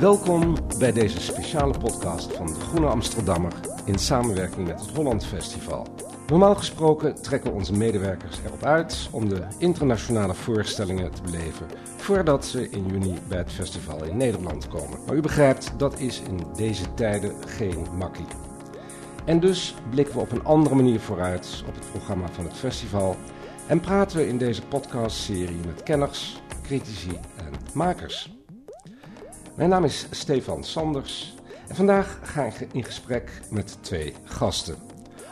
Welkom bij deze speciale podcast van de Groene Amsterdammer in samenwerking met het Holland Festival. Normaal gesproken trekken onze medewerkers erop uit om de internationale voorstellingen te beleven voordat ze in juni bij het festival in Nederland komen. Maar u begrijpt, dat is in deze tijden geen makkie. En dus blikken we op een andere manier vooruit op het programma van het festival en praten we in deze podcastserie met kenners, critici en makers. Mijn naam is Stefan Sanders en vandaag ga ik in gesprek met twee gasten.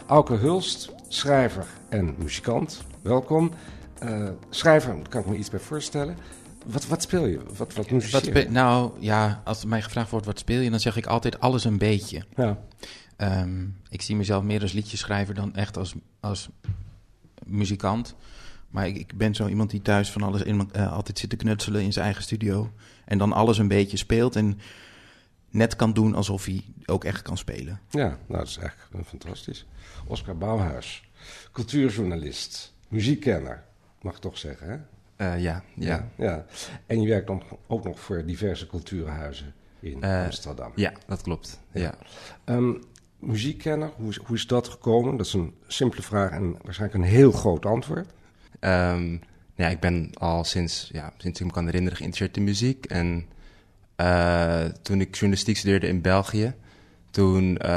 Auke Hulst, schrijver en muzikant. Welkom. Uh, schrijver, kan ik me iets bij voorstellen. Wat, wat speel je? Wat, wat muziek je? Nou ja, als mij gevraagd wordt wat speel je, dan zeg ik altijd alles een beetje. Ja. Um, ik zie mezelf meer als liedjeschrijver dan echt als, als muzikant. Maar ik, ik ben zo iemand die thuis van alles in, uh, altijd zit te knutselen in zijn eigen studio. En dan alles een beetje speelt en net kan doen alsof hij ook echt kan spelen. Ja, nou dat is echt fantastisch. Oscar Bouwhuis, cultuurjournalist, muziekkenner, mag ik toch zeggen hè? Uh, ja, ja, ja. En je werkt ook nog voor diverse cultuurhuizen in uh, Amsterdam. Ja, dat klopt. Ja. Um, muziekkenner, hoe is, hoe is dat gekomen? Dat is een simpele vraag en waarschijnlijk een heel groot antwoord. Um, ja, ik ben al sinds, ja, sinds ik me kan herinneren geïnteresseerd in muziek. En uh, toen ik journalistiek studeerde in België, toen uh,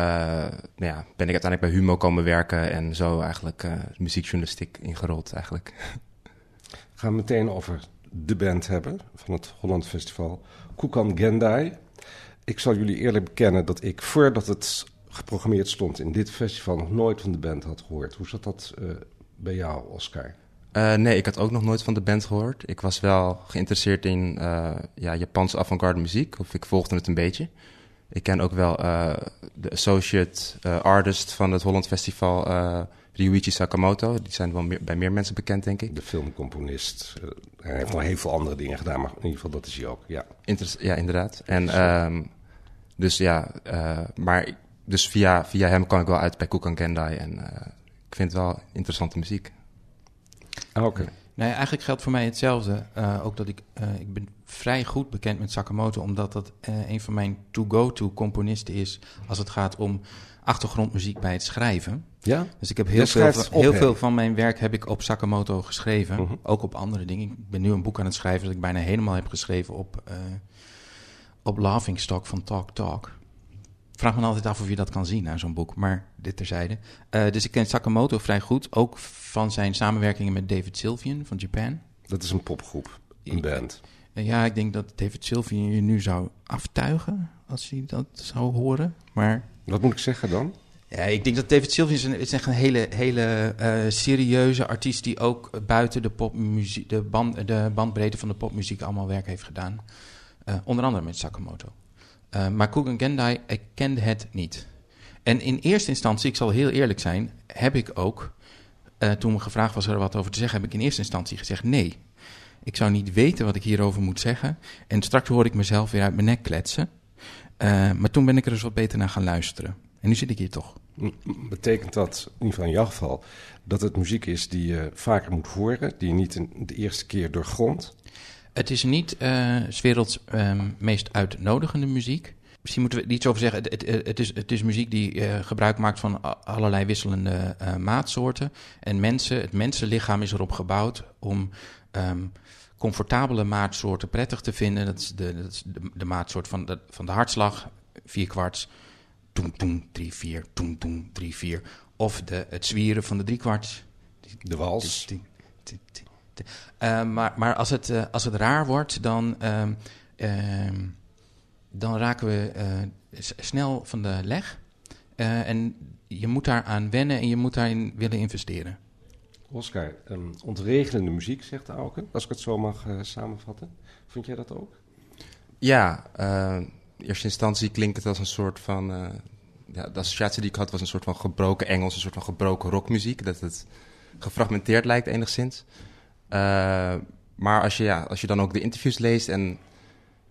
nou ja, ben ik uiteindelijk bij Humo komen werken en zo eigenlijk uh, muziekjournalistiek ingerold eigenlijk. We gaan meteen over de band hebben van het Holland Festival, Kukan Gendai. Ik zal jullie eerlijk bekennen dat ik voordat het geprogrammeerd stond in dit festival nog nooit van de band had gehoord. Hoe zat dat bij jou, Oscar? Uh, nee, ik had ook nog nooit van de band gehoord. Ik was wel geïnteresseerd in uh, ja, Japanse avant-garde muziek, of ik volgde het een beetje. Ik ken ook wel de associate artist van het Holland Festival, Ryuichi Sakamoto. Die zijn wel meer, bij meer mensen bekend, denk ik. De filmcomponist. hij heeft nog heel veel andere dingen gedaan, maar in ieder geval dat is hij ook, ja. Inter ja, inderdaad. En, um, dus ja, maar dus via, via hem kwam ik wel uit bij Kukan Gendai en ik vind het wel interessante muziek. Ah, oké. Okay. Nee, eigenlijk geldt voor mij hetzelfde. Uh, ook dat ik, uh, ik ben vrij goed bekend met Sakamoto, omdat dat uh, een van mijn to-go-to componisten is als het gaat om achtergrondmuziek bij het schrijven. Ja? Dus ik heb heel, veel van, heel veel van mijn werk heb ik op Sakamoto geschreven. -huh. Ook op andere dingen. Ik ben nu een boek aan het schrijven dat ik bijna helemaal heb geschreven op, op Laughing Stock van Talk Talk vraag me altijd af of je dat kan zien aan zo'n boek, maar dit terzijde. Uh, dus ik ken Sakamoto vrij goed, ook van zijn samenwerkingen met David Sylvian van Japan. Dat is een popgroep, een band. Uh, ja, ik denk dat David Sylvian je nu zou aftuigen als hij dat zou horen, maar... Wat moet ik zeggen dan? Ja, ik denk dat David Sylvian is, een, is echt een hele, hele uh, serieuze artiest die ook buiten de, popmuziek, de, band, de bandbreedte van de popmuziek allemaal werk heeft gedaan. onder andere met Sakamoto. Uh, maar Kugan Gendai, ik kende het niet. En in eerste instantie, ik zal heel eerlijk zijn, heb ik ook, uh, toen me gevraagd was er wat over te zeggen, heb ik in eerste instantie gezegd nee. Ik zou niet weten wat ik hierover moet zeggen. En straks hoor ik mezelf weer uit mijn nek kletsen. Uh, maar toen ben ik er eens wat beter naar gaan luisteren. En nu zit ik hier toch. Betekent dat, in ieder geval in jouw geval, dat het muziek is die je vaker moet horen, die je niet de eerste keer doorgrondt? Het is niet uh, werelds um, meest uitnodigende muziek. Misschien moeten we er iets over zeggen. Het, het, het, is, het is muziek die uh, gebruik maakt van allerlei wisselende uh, maatsoorten. En mensen, het mensenlichaam is erop gebouwd om um, comfortabele maatsoorten prettig te vinden. Dat is de, dat is de, de maatsoort van de, van de hartslag, vier kwarts. Toem, toem, drie, vier, toem, toem, drie, vier. Of de, het zwieren van de drie kwarts. De wals. Uh, maar, maar als, het, uh, als het raar wordt, dan, uh, dan raken we uh, snel van de leg. en je moet daar aan wennen en je moet daarin willen investeren. Oscar, um, ontregelende muziek, zegt Auken, als ik het zo mag samenvatten. Vond jij dat ook? Ja, in eerste instantie klinkt het als een soort van... ja, de associatie die ik had was een soort van gebroken Engels, een soort van gebroken rockmuziek. Dat het gefragmenteerd lijkt enigszins. Uh, maar als je, ja, als je dan ook de interviews leest en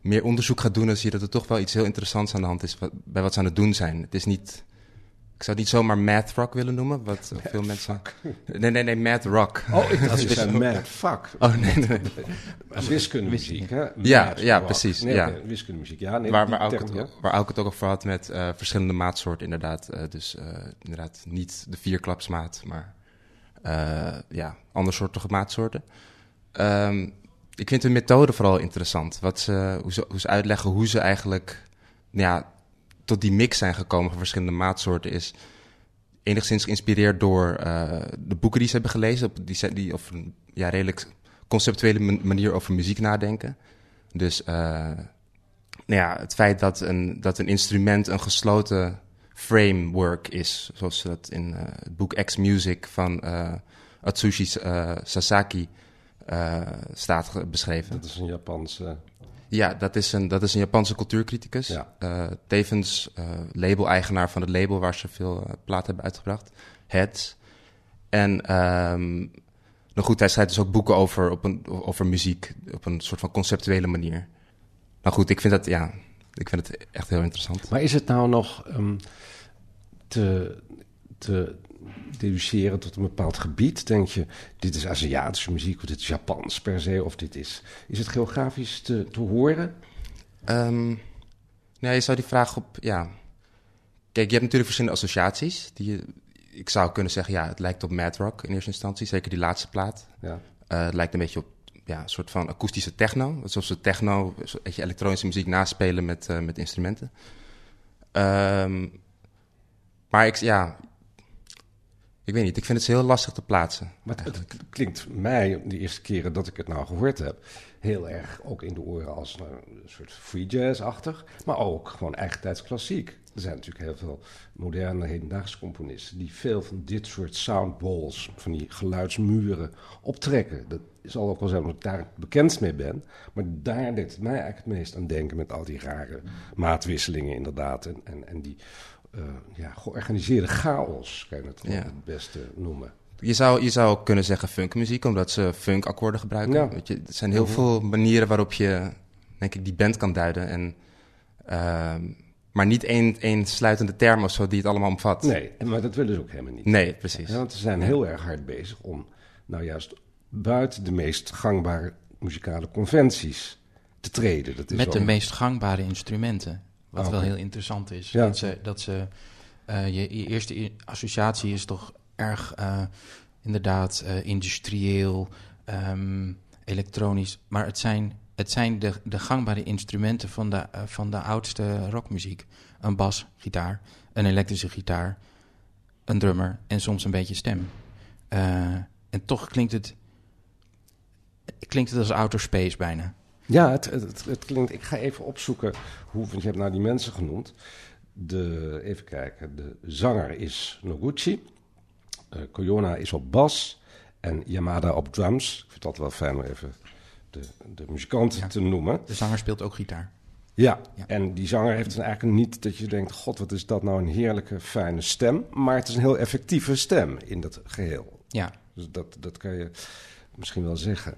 meer onderzoek gaat doen, dan zie je dat er toch wel iets heel interessants aan de hand is bij wat ze aan het doen zijn. Het is niet ik zou het niet zomaar math rock willen noemen, wat veel mensen... Nee, nee, nee, math rock. Oh, ik dacht je zei mad fuck. Oh, nee, nee. Wiskundemuziek, hè? Ja, Mad ja, rock. precies, Nee, ja. wiskundemuziek, ja. Nee, waar, waar, ook het, waar ook het ook over had met eh, verschillende maatsoorten, inderdaad. Eh, dus eh, inderdaad niet de vierklapsmaat, maar eh, ja, andersoortige maatsoorten. Ehm, ik vind hun methode vooral interessant. Wat ze, hoe, ze, hoe ze uitleggen hoe ze eigenlijk nou ja, tot die mix zijn gekomen van verschillende maatsoorten is enigszins geïnspireerd door eh, de boeken die ze hebben gelezen. Op, die, die op een ja, redelijk conceptuele man- manier over muziek nadenken. Dus eh, nou ja, het feit dat een, dat een instrument een gesloten framework is, zoals dat in eh, het boek X Music van eh, Atsushi eh, Sasaki staat beschreven. Dat is een Japanse... Ja, dat is een, dat is een Japanse cultuurcriticus. Ja. Tevens eh, label-eigenaar van het label waar ze veel platen hebben uitgebracht. Heads. En ehm, nou goed, hij schrijft dus ook boeken over, op een, over muziek op een soort van conceptuele manier. Nou goed, ik vind dat, ja, ik vind het echt heel interessant. Maar is het nou nog ehm, te, te deduceren tot een bepaald gebied? Denk je, dit is Aziatische muziek, of dit is Japans per se, of dit is... Is het geografisch te, te horen? Ehm nou, je zou die vraag op, ja... Kijk, je hebt natuurlijk verschillende associaties. Die je, ik zou kunnen zeggen, ja, het lijkt op Mad Rock in eerste instantie. Zeker die laatste plaat. Ja. Eh, het lijkt een beetje op ja, een soort van akoestische techno. Alsof ze techno, je, elektronische muziek naspelen met, eh, met instrumenten. Ehm, maar ik, ja, ik weet niet. Ik vind het heel lastig te plaatsen. Maar het, het klinkt mij, de eerste keren dat ik het nou gehoord heb, heel erg ook in de oren als een soort free jazz-achtig, maar ook gewoon eigentijds klassiek. Er zijn natuurlijk heel veel moderne hedendaagse componisten die veel van dit soort soundballs, van die geluidsmuren, optrekken. Dat zal ook wel zijn omdat ik daar het bekendst mee ben, maar daar deed het mij eigenlijk het meest aan denken met al die rare maatwisselingen inderdaad en, en, en die eh, ja, georganiseerde chaos, kan je het Ja. het beste noemen. Je zou, je zou kunnen zeggen funkmuziek, omdat ze funkakkoorden gebruiken. Ja. Weet je, er zijn heel veel manieren waarop je, denk ik, die band kan duiden. En, ehm, maar niet één, één sluitende term of zo die het allemaal omvat. Nee, maar dat willen ze ook helemaal niet. Nee, precies. Ja, want ze zijn heel erg hard bezig om nou juist buiten de meest gangbare muzikale conventies te treden. Dat is Met de meest gangbare instrumenten. Wat Ah, wel heel interessant is. Ja. Dat ze, dat ze, eh, je, je eerste associatie is toch erg eh, inderdaad eh, industrieel, ehm, elektronisch. Maar het zijn, het zijn de, de gangbare instrumenten van de, van de oudste rockmuziek. Een bas, gitaar, een elektrische gitaar, een drummer en soms een beetje stem. En toch klinkt het, klinkt het als outer space bijna. Ja, het, het, klinkt... Ik ga even opzoeken hoe... Want je hebt nou die mensen genoemd. De, even kijken. De zanger is Noguchi. eh Koyona is op bas. En Yamada op drums. Ik vind het altijd wel fijn om even de, de muzikant Ja. te noemen. De zanger speelt ook gitaar. Ja, Ja. en die zanger heeft dan eigenlijk niet dat je denkt... God, wat is dat nou een heerlijke, fijne stem. Maar het is een heel effectieve stem in dat geheel. Ja, Dus dat, dat kan je misschien wel zeggen.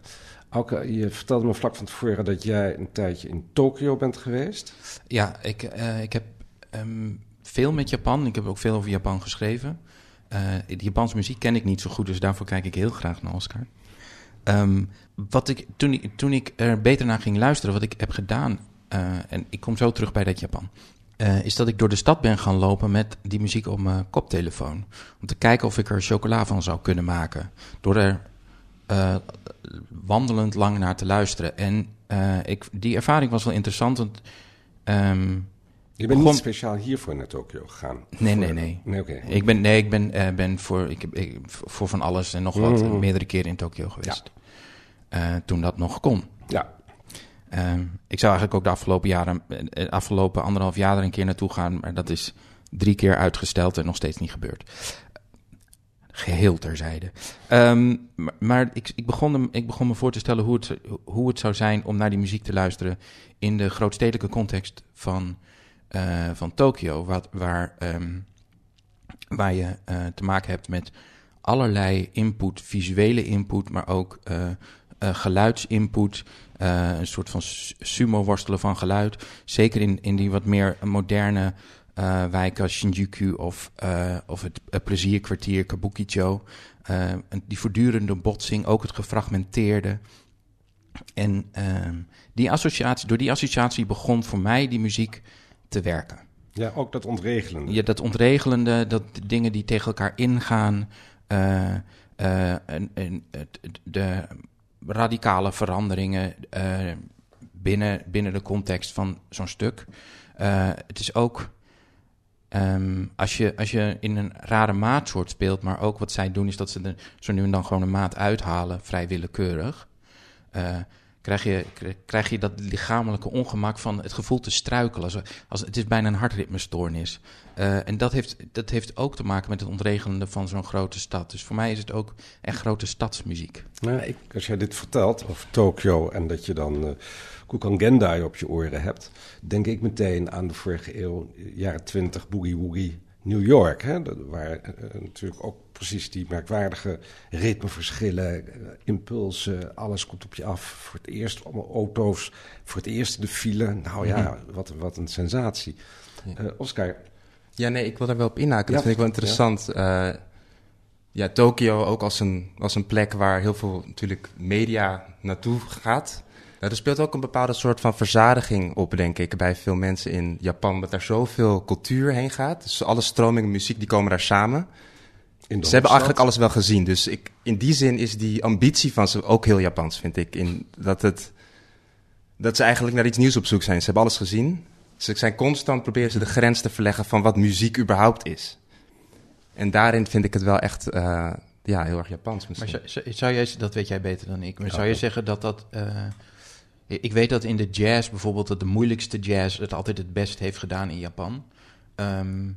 Je vertelde me vlak van tevoren dat jij een tijdje in Tokio bent geweest. ja ik, eh, ik heb ehm, veel met Japan. Ik heb ook veel over Japan geschreven. Eh de Japanse muziek ken ik niet zo goed, dus daarvoor kijk ik heel graag naar Oscar. Ehm, wat ik, toen, ik, toen ik er beter naar ging luisteren, wat ik heb gedaan, eh, en ik kom zo terug bij dat Japan, is dat ik door de stad ben gaan lopen met die muziek op mijn koptelefoon. Om te kijken of ik er chocola van zou kunnen maken. Door er eh, wandelend lang naar te luisteren. En eh, ik, die ervaring was wel interessant, want... ehm, Je bent Begon- niet speciaal hiervoor naar Tokio gegaan? Nee, Voor- nee, nee. Nee, oké. Ik ben, nee, ik ben, eh, ben voor, ik, heb- ik, voor van alles en nog wat Mhm. meerdere keren in Tokio geweest. Toen dat nog kon. Ja, Ehm, ik zou eigenlijk ook de afgelopen jaren, eh, afgelopen anderhalf jaar er een keer naartoe gaan, maar dat is drie keer uitgesteld en nog steeds niet gebeurd. Geheel terzijde. Ehm, maar ik, ik, begon ik begon me voor te stellen hoe het, hoe het zou zijn om naar die muziek te luisteren in de grootstedelijke context van, eh, van Tokio, waar, ehm, waar je eh, te maken hebt met allerlei input, visuele input, maar ook eh, geluidsinput. een soort van sumo-worstelen van geluid. Zeker in, in die wat meer moderne eh, wijken als Shinjuku of, eh, of het, plezierkwartier Kabukicho. Eh, die voortdurende botsing, ook het gefragmenteerde. En ehm, die associatie, door die associatie begon voor mij die muziek te werken. Ja, ook dat ontregelende. Ja, dat ontregelende, dat dingen die tegen elkaar ingaan. en, en de radicale veranderingen binnen, binnen de context van zo'n stuk. Het is ook. Ehm, als, je, als je in een rare maatsoort speelt, maar ook wat zij doen, is dat ze er zo nu en dan gewoon een maat uithalen, vrij willekeurig. eh, krijg, je, kri- krijg je dat lichamelijke ongemak van het gevoel te struikelen. Als, als, het is bijna een hartritmestoornis. Eh, en dat heeft, dat heeft ook te maken met het ontregelende van zo'n grote stad. Dus voor mij is het ook echt grote stadsmuziek. Nou, ik, als jij dit vertelt over Tokio en dat je dan eh Kukan Gendai op je oren hebt, denk ik meteen aan de vorige eeuw, jaren twintig, Boogie Woogie New York. Hè? Dat- Waar eh, natuurlijk ook precies die merkwaardige ritmeverschillen, impulsen, alles komt op je af. Voor het eerst allemaal auto's, voor het eerst de file. Nou ja, wat, wat een sensatie. Eh, Oscar, Ja, nee, ik wil daar wel op inhaken. Ja, Dat vind ik wel interessant. Eh, ja, Tokio ook als een, als een plek waar heel veel natuurlijk media naartoe gaat. Nou, er speelt ook een bepaalde soort van verzadiging op, denk ik, bij veel mensen in Japan. Dat daar zoveel cultuur heen gaat. Dus alle stromingen muziek, die komen daar samen. Ze hebben eigenlijk alles wel gezien. Dus ik, in die zin is die ambitie van ze ook heel Japans, vind ik. In dat, het, dat ze eigenlijk naar iets nieuws op zoek zijn. Ze hebben alles gezien. Ze zijn constant proberen ze de grens te verleggen van wat muziek überhaupt is. En daarin vind ik het wel echt eh, ja, heel erg Japans Maar misschien. zou, zou- zou jij, dat weet jij beter dan ik, maar zou je zeggen dat dat... eh, ik weet dat in de jazz bijvoorbeeld, dat de moeilijkste jazz het altijd het best heeft gedaan in Japan. Ehm,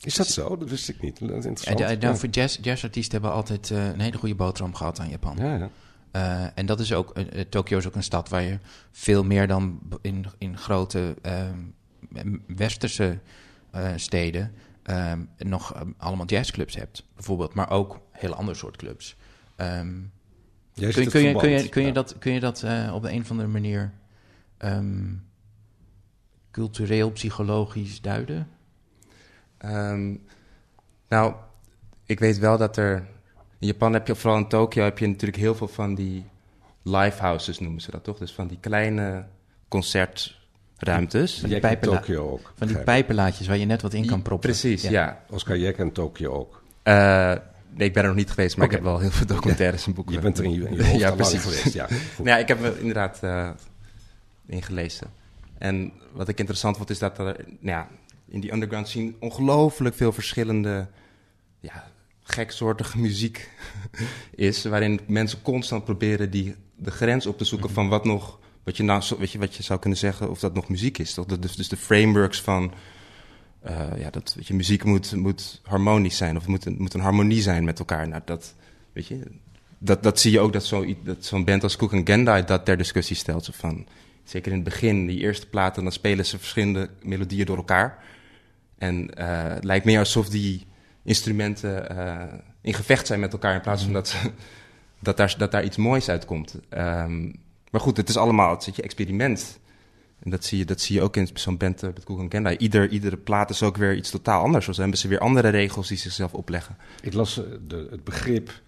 Is dat zo? Dat wist ik niet. Dat is interessant. nou, Ja. voor jazz, jazzartiesten hebben altijd eh, een hele goede boterham gehad aan Japan. Ja, ja. Eh, en dat is ook, eh, eh, Tokio is ook een stad waar je veel meer dan in, in grote ehm, westerse steden ehm, nog ehm, allemaal jazzclubs hebt, bijvoorbeeld. Maar ook hele andere soort clubs. Kun, je, kun, je, kun, je dat, kun je dat op de een of andere manier cultureel, psychologisch duiden? Nou, ik weet wel dat er... In Japan heb je, vooral in Tokio, heb je natuurlijk heel veel van die livehouses, noemen ze dat toch? Dus van die kleine concertruimtes. Van die pijpenla- Tokio ook. Van die pijpenlaadjes waar je net wat in kan proppen. Precies, ja. Oscar, jij kent Tokio ook. Eh, nee, ik ben er nog niet geweest, maar ik heb wel heel veel documentaires en boeken. Je bent er in je, in je hoofd Ja, precies. geweest. Ja. Nou ja, ik heb er inderdaad eh ingelezen. En wat ik interessant vond, is dat er nou ja, in die underground scene ongelooflijk veel verschillende, ja, geksoortige muziek is. Waarin mensen constant proberen die, de grens op te zoeken van wat nog, wat je, nou, weet je, wat je zou kunnen zeggen, of dat nog muziek is. Toch? Dat- Dus, dus de frameworks van, eh, ja, dat weet je, muziek moet, moet harmonisch zijn, of moet, een- moet een harmonie zijn met elkaar. Nou, dat, weet je, dat, dat zie je ook dat zo'n dat zo'n band als Cook and Gendai dat ter discussie stelt. Zo van, zeker in het begin, die eerste platen, dan spelen ze verschillende melodieën door elkaar. En eh, het lijkt meer alsof die instrumenten eh, in gevecht zijn met elkaar in plaats van dat, ze- dat, daar, dat daar iets moois uitkomt. Ehm, maar goed, het is allemaal het een experiment. En dat zie je, dat zie je ook in zo'n band uh, met and Gendai. Ieder, iedere plaat is ook weer iets totaal anders. Dan hebben ze weer andere regels die ze zichzelf opleggen. Ik las eh, de, het begrip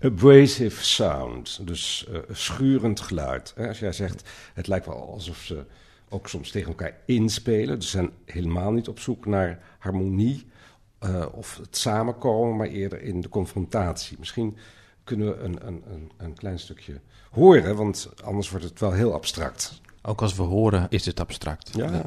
abrasive sound, dus eh, schurend geluid. Als jij zegt, het lijkt wel alsof ze ook soms tegen elkaar inspelen. Ze zijn helemaal niet op zoek naar harmonie eh, of het samenkomen, maar eerder in de confrontatie. Misschien kunnen we een, een, een, een klein stukje horen, want anders wordt het wel heel abstract. Ook als we horen is het abstract. Ja. Ja,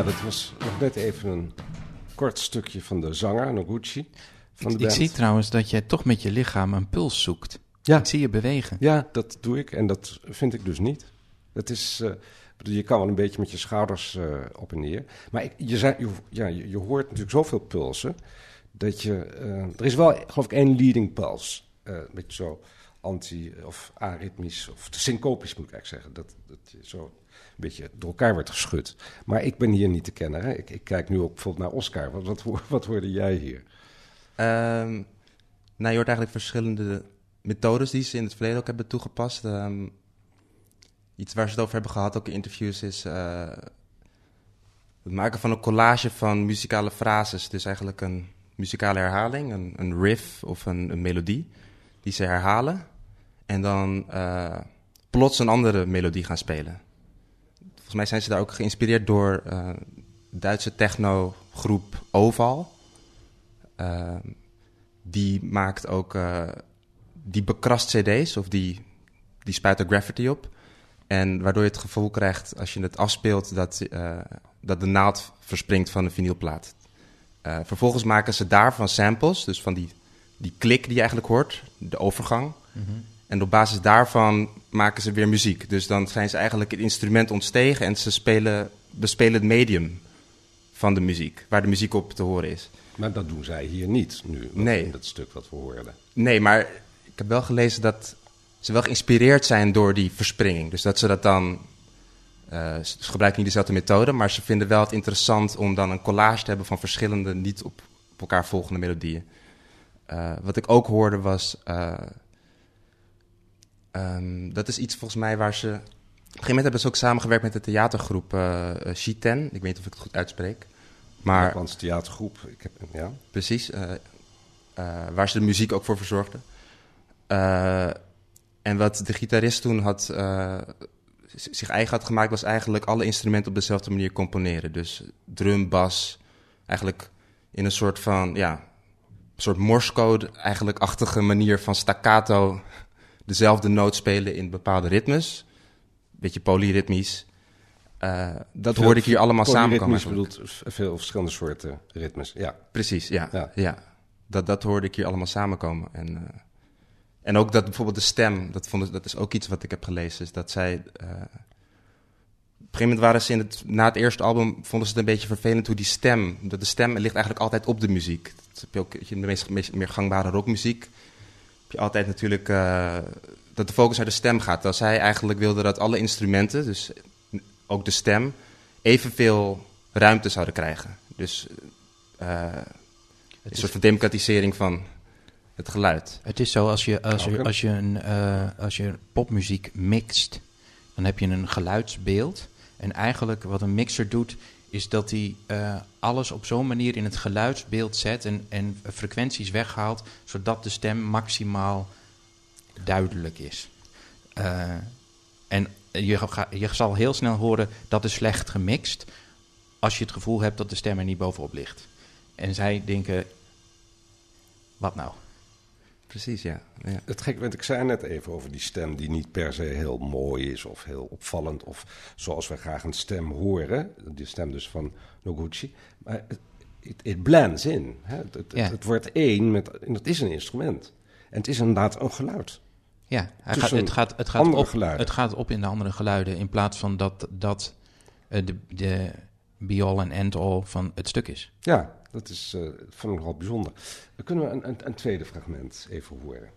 dat was nog net even een kort stukje van de zanger, Noguchi. Van Ik, de ik zie trouwens dat jij toch met je lichaam een puls zoekt. Ja. Ik zie je bewegen. Ja, dat doe ik en dat vind ik dus niet. Het is, eh, je kan wel een beetje met je schouders eh, op en neer. Maar ik, je, zei, je, ja, je, je hoort natuurlijk zoveel pulsen. Dat je, eh, er is wel, geloof ik, één leading pulse. Eh, een beetje zo anti- of aritmisch of syncopisch moet ik eigenlijk zeggen. Dat, dat je zo beetje door elkaar wordt geschud. Maar ik ben hier niet te kennen. Hè? Ik, ik kijk nu ook bijvoorbeeld naar Oscar. Wat, wat, wat hoorde jij hier? Ehm, nou, je hoort eigenlijk verschillende methodes die ze in het verleden ook hebben toegepast. Ehm, iets waar ze het over hebben gehad, ook in interviews, is eh, het maken van een collage van muzikale frases. Dus eigenlijk een muzikale herhaling, een, een riff of een, een melodie die ze herhalen. En dan eh, plots een andere melodie gaan spelen. Volgens mij zijn ze daar ook geïnspireerd door de Duitse technogroep Oval. Ehm, die maakt ook, eh, die bekrast cd's of die, die spuit er graffiti op. En waardoor je het gevoel krijgt als je het afspeelt dat, eh, dat de naald verspringt van een vinylplaat. Vervolgens maken ze daarvan samples, dus van die, die klik die je eigenlijk hoort, de overgang. En op basis daarvan maken ze weer muziek. Dus dan zijn ze eigenlijk het instrument ontstegen en ze spelen, bespelen het medium van de muziek, waar de muziek op te horen is. Maar dat doen zij hier niet nu, Nee. in dat stuk wat we hoorden. Nee, maar ik heb wel gelezen dat ze wel geïnspireerd zijn door die verspringing. Dus dat ze dat dan. eh, ze gebruiken niet dezelfde methode, maar ze vinden wel het interessant om dan een collage te hebben van verschillende niet op, op elkaar volgende melodieën. Eh, wat ik ook hoorde was. eh, ehm, dat is iets volgens mij waar ze. Op een gegeven moment hebben ze ook samengewerkt met de theatergroep eh eh, Shiten. Ik weet niet of ik het goed uitspreek. Maar Nederlandse theatergroep. Ik heb, ja. Precies, eh, waar ze de muziek ook voor verzorgden. En wat de gitarist toen had, zich eigen had gemaakt, was eigenlijk alle instrumenten op dezelfde manier componeren. Dus drum, bas, eigenlijk in een soort van, ja, een soort morsecode eigenlijk-achtige manier van staccato dezelfde noot spelen in bepaalde ritmes. Beetje polyritmisch. Eh, dat Veel- hoorde ik hier allemaal samenkomen. Polyritmisch bedoelt veel verschillende soorten ritmes. Ja. Precies, ja. Ja. ja. Dat, dat hoorde ik hier allemaal samenkomen. En, eh, en ook dat bijvoorbeeld de stem, dat, vonden, ze- dat is ook iets wat ik heb gelezen. Is dat zij. eh, op een gegeven moment waren ze in het, na het eerste album, vonden ze het een beetje vervelend hoe die stem, dat de stem ligt eigenlijk altijd op de muziek. Dat heb je ook in de meest, meest meer gangbare rockmuziek. Je altijd natuurlijk eh, dat de focus naar de stem gaat. Terwijl zij eigenlijk wilden dat alle instrumenten, dus ook de stem, evenveel ruimte zouden krijgen. Dus Het een is, soort van democratisering van het geluid. het is zo als je, als je, als je, een, eh, als je popmuziek mixt, dan heb je een geluidsbeeld. En eigenlijk wat een mixer doet, is dat hij eh, alles op zo'n manier in het geluidsbeeld zet en, en frequenties weghaalt, zodat de stem maximaal duidelijk is. Eh, en je, je zal heel snel horen dat is slecht gemixt, als je het gevoel hebt dat de stem er niet bovenop ligt. En zij denken, wat nou? Precies, ja. ja. Het gek, want ik zei net even over die stem die niet per se heel mooi is of heel opvallend. Of zoals we graag een stem horen. Die stem dus van Noguchi. Maar het, blends in. Hè? Het, het, Ja. het wordt één met, en het is een instrument. En het is inderdaad een geluid. Ja, hij gaat, het, gaat, het, gaat op, geluiden. het gaat op in de andere geluiden in plaats van dat dat eh, de, de be-all en end-all van het stuk is. Ja, dat is, eh vond ik nogal bijzonder. Dan kunnen we een, een, een tweede fragment even horen.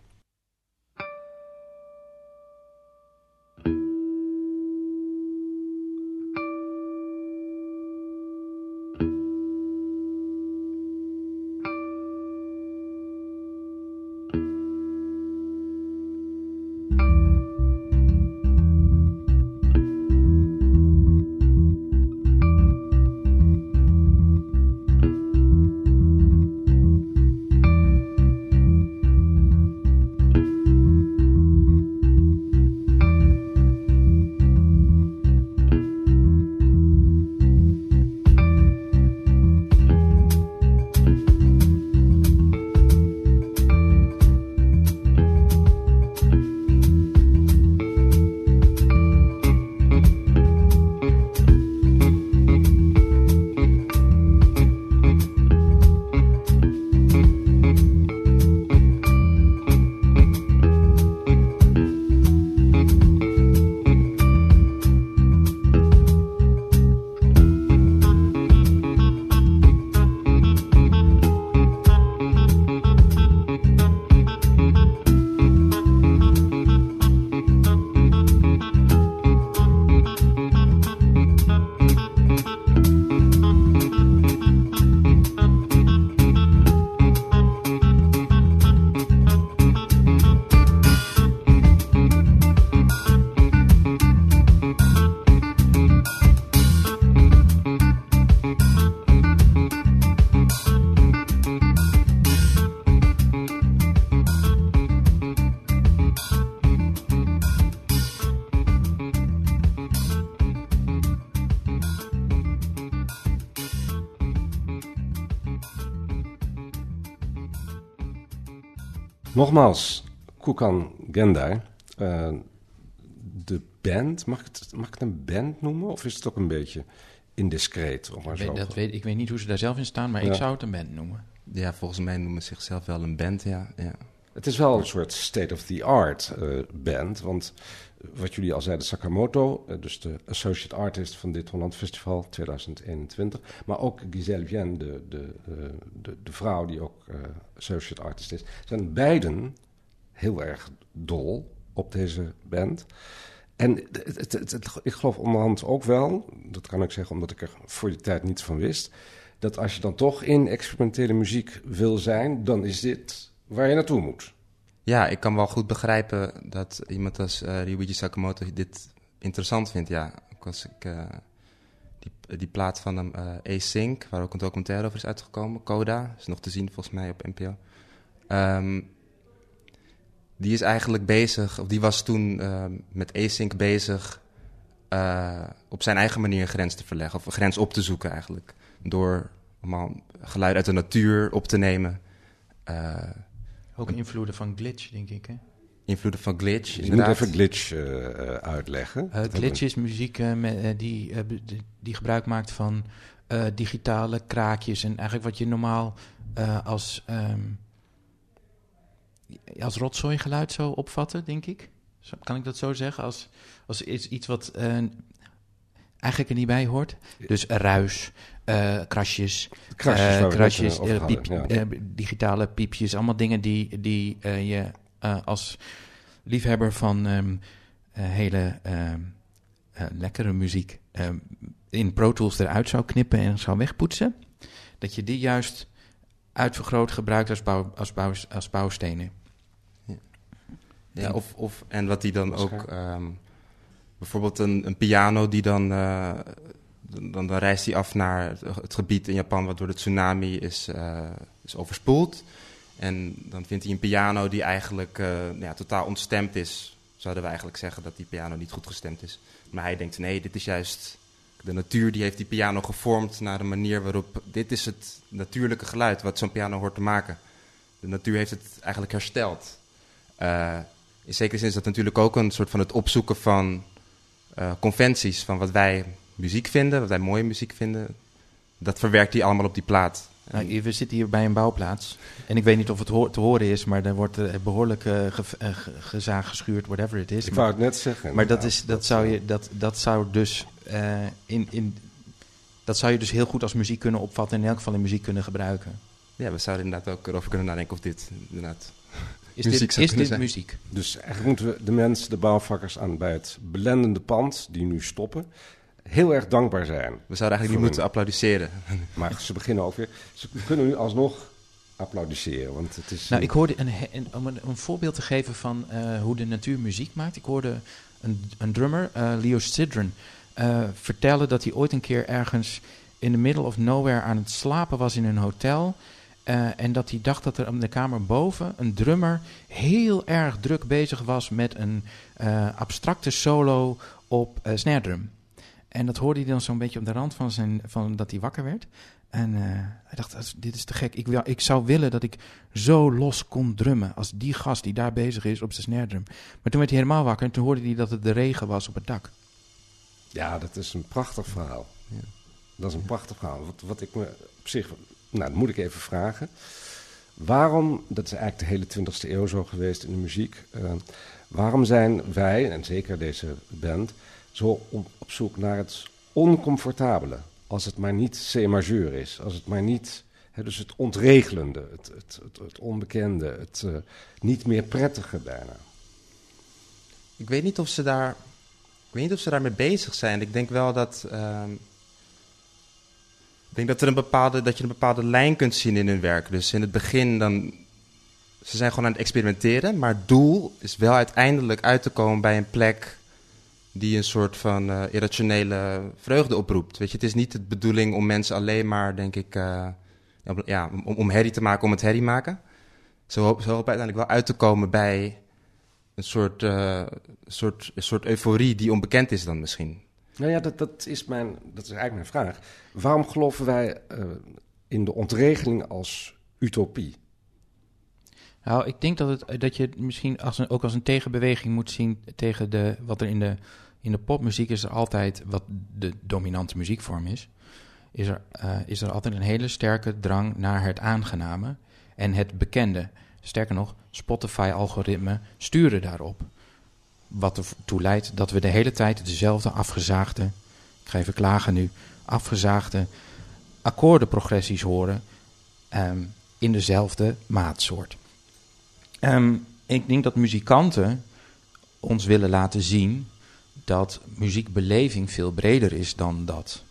Nogmaals, Kukan Gendai. Uh, de band, mag ik, het, mag ik het een band noemen? Of is het ook een beetje indiscreet? Om maar Ik zo weet, dat weet, ik weet niet hoe ze daar zelf in staan, maar Ja. ik zou het een band noemen. Ja, volgens mij noemen ze zichzelf wel een band, ja. ja. Het is wel een soort state-of-the-art eh, band. Want eh, wat jullie al zeiden, Sakamoto, eh, dus de associate artist van dit Holland Festival 2021. Maar ook Giselle Vien, de, de, de, de vrouw die ook associate artist is. Zijn beiden heel erg dol op deze band. En het- ik geloof onderhand ook wel, dat kan ik zeggen omdat ik er voor die tijd niets van wist, dat als je dan toch in experimentele muziek wil zijn, dan is dit waar je naartoe moet. Ja, ik kan wel goed begrijpen dat iemand als eh Ryuichi Sakamoto dit interessant vindt. Ja, ook als ik eh, die, die plaat van hem, eh Async, waar ook een documentaire over is uitgekomen, Coda, is nog te zien volgens mij op NPO. Ehm, die is eigenlijk bezig, of die was toen ehm, met Async bezig op zijn eigen manier een grens te verleggen, of een grens op te zoeken eigenlijk. Door allemaal geluid uit de natuur op te nemen. Ook invloeden van glitch, denk ik. Hè? invloeden van glitch, Dus je moet even glitch eh, eh, uitleggen. Eh, glitch is muziek eh, met, die, eh, die, gebruik maakt van eh, digitale kraakjes. En eigenlijk wat je normaal eh, als, ehm als rotzooigeluid zou opvatten, denk ik. Zo- Kan ik dat zo zeggen? Als, als iets, iets wat eigenlijk er niet bij hoort. Dus ruis, eh, krasjes, Krasjes, eh, krasjes, eh, piep- ja. digitale piepjes. Allemaal dingen die, die eh, je eh, als liefhebber van ehm, eh, hele ehm, eh, lekkere muziek ehm, in Pro Tools eruit zou knippen en zou wegpoetsen. Dat je die juist uitvergroot gebruikt als, bouw, als, bouw, als bouwstenen. Ja, of, of, en wat die dan ook... bijvoorbeeld een, een piano die dan... eh, dan, dan reist hij af naar het, gebied in Japan... wat door de tsunami is, eh, is overspoeld. En dan vindt hij een piano die eigenlijk eh, ja, totaal ontstemd is. Zouden we eigenlijk zeggen dat die piano niet goed gestemd is. Maar hij denkt, nee, dit is juist... De natuur die heeft die piano gevormd naar een manier waarop... Dit is het natuurlijke geluid wat zo'n piano hoort te maken. De natuur heeft het eigenlijk hersteld. In zekere zin is dat natuurlijk ook een soort van het opzoeken van eh, conventies. Van wat wij muziek vinden, wat wij mooie muziek vinden. Dat verwerkt hij allemaal op die plaat. Nou, we zitten hier bij een bouwplaats. En ik weet niet of het te horen is, maar er wordt eh, behoorlijk eh, ge- eh, ge- gezaagd, geschuurd, whatever het is. Ik Maar- wou het net zeggen. Maar dat, is, dat, zou je, dat, dat zou dus eh, in, in, dat zou je dus heel goed als muziek kunnen opvatten en in elk geval in muziek kunnen gebruiken. ja, we zouden inderdaad ook erover kunnen nadenken of dit inderdaad... Is dit, is muziek? Dus eigenlijk moeten we de mensen, de bouwvakkers aan bij het belendende pand, die nu stoppen, heel erg dankbaar zijn. We zouden eigenlijk niet moeten applaudisseren. Maar ze beginnen ook weer. Ze kunnen nu alsnog applaudisseren, want het is. Nou, ik hoorde een, een, om een, een voorbeeld te geven van eh, hoe de natuur muziek maakt. Ik hoorde een, een drummer, eh, Leo Sidron, eh, vertellen dat hij ooit een keer ergens in the middle of nowhere aan het slapen was in een hotel. Eh, en dat hij dacht dat er op de kamer boven een drummer heel erg druk bezig was met een eh, abstracte solo op eh snare drum. En dat hoorde hij dan zo'n beetje op de rand van, zijn, van dat hij wakker werd. En hij dacht, "Dat is- dit is te gek. Ik, wil, ik zou willen dat ik zo los kon drummen als die gast die daar bezig is op zijn snare drum. Maar toen werd hij helemaal wakker en toen hoorde hij dat het de regen was op het dak. Ja, dat is een prachtig verhaal. Ja. Dat is een prachtig verhaal. Wat, wat ik me op zich. Nou, dat moet ik even vragen. Waarom, dat is eigenlijk de hele 20e eeuw zo geweest in de muziek. eh, waarom zijn wij, en zeker deze band, zo op, zoek naar het oncomfortabele? Als het maar niet C-majeur is. Als het maar niet. Hè, dus het ontregelende, het, het, het, onbekende, het eh, niet meer prettige bijna. Ik weet niet of ze daar. Ik weet niet of ze daarmee bezig zijn. Ik denk wel dat. ehm, denk dat, er een bepaalde, dat je een bepaalde lijn kunt zien in hun werk. Dus in het begin dan. Ze zijn gewoon aan het experimenteren. Maar het doel is wel uiteindelijk uit te komen bij een plek. die een soort van eh, irrationele vreugde oproept. Weet je, het is niet de bedoeling om mensen alleen maar, denk ik. eh, ja, om, om herrie te maken om het herrie maken. Ze hopen, ze hopen uiteindelijk wel uit te komen bij een soort, eh, soort, een soort euforie die onbekend is dan misschien. Nou ja, dat, dat, is mijn, dat is eigenlijk mijn vraag. Waarom geloven wij eh, in de ontregeling als utopie? Nou, ik denk dat, het, dat je het misschien als ook als een tegenbeweging moet zien tegen de, wat er in de, in de popmuziek is er altijd, wat de dominante muziekvorm is, is er, uh, is er altijd een hele sterke drang naar het aangename en het bekende. Sterker nog, Spotify-algoritmen sturen daarop. Wat ertoe leidt dat we de hele tijd dezelfde afgezaagde, ik ga even klagen nu, afgezaagde akkoordenprogressies horen um, in dezelfde maatsoort. Um, ik denk dat muzikanten ons willen laten zien dat muziekbeleving veel breder is dan dat.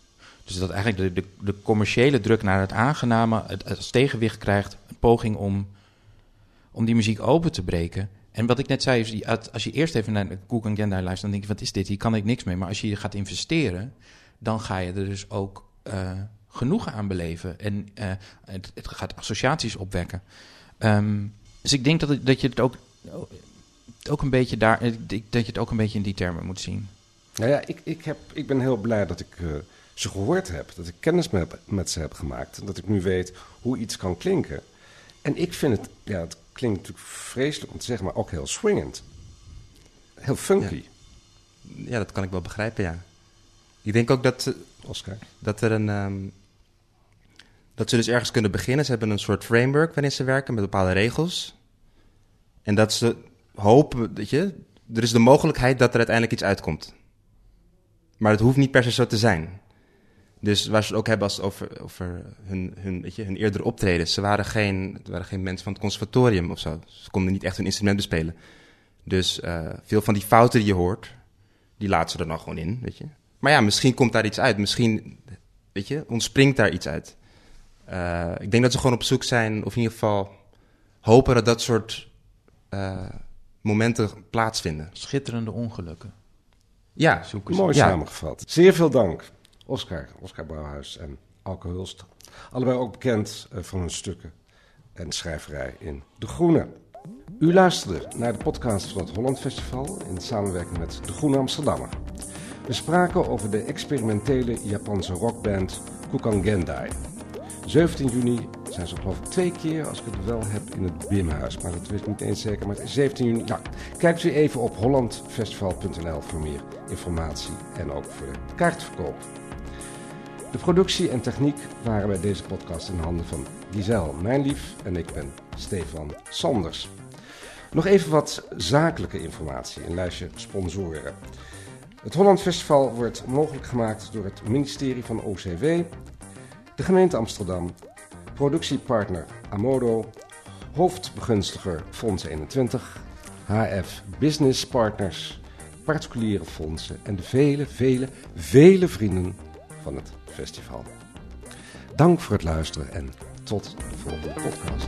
Dus dat eigenlijk de, de, de commerciële druk naar het aangename als tegenwicht krijgt, een poging om, om die muziek open te breken. En wat ik net zei, als je eerst even naar de Cook and Gendai luistert, dan denk je, wat is dit? Hier kan ik niks mee. Maar als je gaat investeren, dan ga je er dus ook uh, genoegen aan beleven. En uh, het, het, gaat associaties opwekken. Um, dus ik denk dat, dat je het ook, ook een beetje daar, dat je het ook een beetje in die termen moet zien. Nou ja, ik, ik, heb, ik ben heel blij dat ik ze gehoord heb, dat ik kennis met, met ze heb gemaakt. Dat ik nu weet hoe iets kan klinken. En ik vind het, ja, het klinkt natuurlijk vreselijk om te zeggen, maar ook heel swingend. Heel funky. Ja, ja dat kan ik wel begrijpen, ja. Ik denk ook dat, Oscar. dat er een. Um, dat ze dus ergens kunnen beginnen. Ze hebben een soort framework waarin ze werken met bepaalde regels. En dat ze hopen, dat je, er is de mogelijkheid dat er uiteindelijk iets uitkomt. Maar het hoeft niet per se zo te zijn. Dus waar ze het ook hebben als over, over hun, hun, weet je, hun eerdere optredens. Ze waren geen, waren geen mensen van het conservatorium of zo. Ze konden niet echt hun instrument bespelen. Dus uh, veel van die fouten die je hoort, die laten ze er dan gewoon in, weet je. Maar ja, misschien komt daar iets uit. Misschien, weet je, ontspringt daar iets uit. Uh, ik denk dat ze gewoon op zoek zijn, of in ieder geval hopen dat dat soort uh, momenten plaatsvinden. Schitterende ongelukken. Ja, zoeken mooi ja. samengevat. Zeer veel dank, Oscar, Oscar Bouwhuis en Alke Hulst. Allebei ook bekend uh, van hun stukken en schrijverij in De Groene. U luisterde naar de podcast van het Holland Festival in samenwerking met De Groene Amsterdammer. We spraken over de experimentele Japanse rockband Kukangendai. 17 juni zijn ze geloof ik twee keer, als ik het wel heb, in het Bimhuis. Maar dat weet ik niet eens zeker. Maar 17 juni, nou, kijkt u even op hollandfestival.nl voor meer informatie en ook voor de kaartverkoop. De productie en techniek waren bij deze podcast in handen van Giselle Mijnlief en ik ben Stefan Sanders. Nog even wat zakelijke informatie, een lijstje sponsoren. Het Holland Festival wordt mogelijk gemaakt door het ministerie van OCW, de gemeente Amsterdam, productiepartner Amodo, hoofdbegunstiger Fonds 21, HF Business Partners, particuliere fondsen en de vele, vele, vele vrienden van het festival. Dank voor het luisteren en tot de volgende podcast.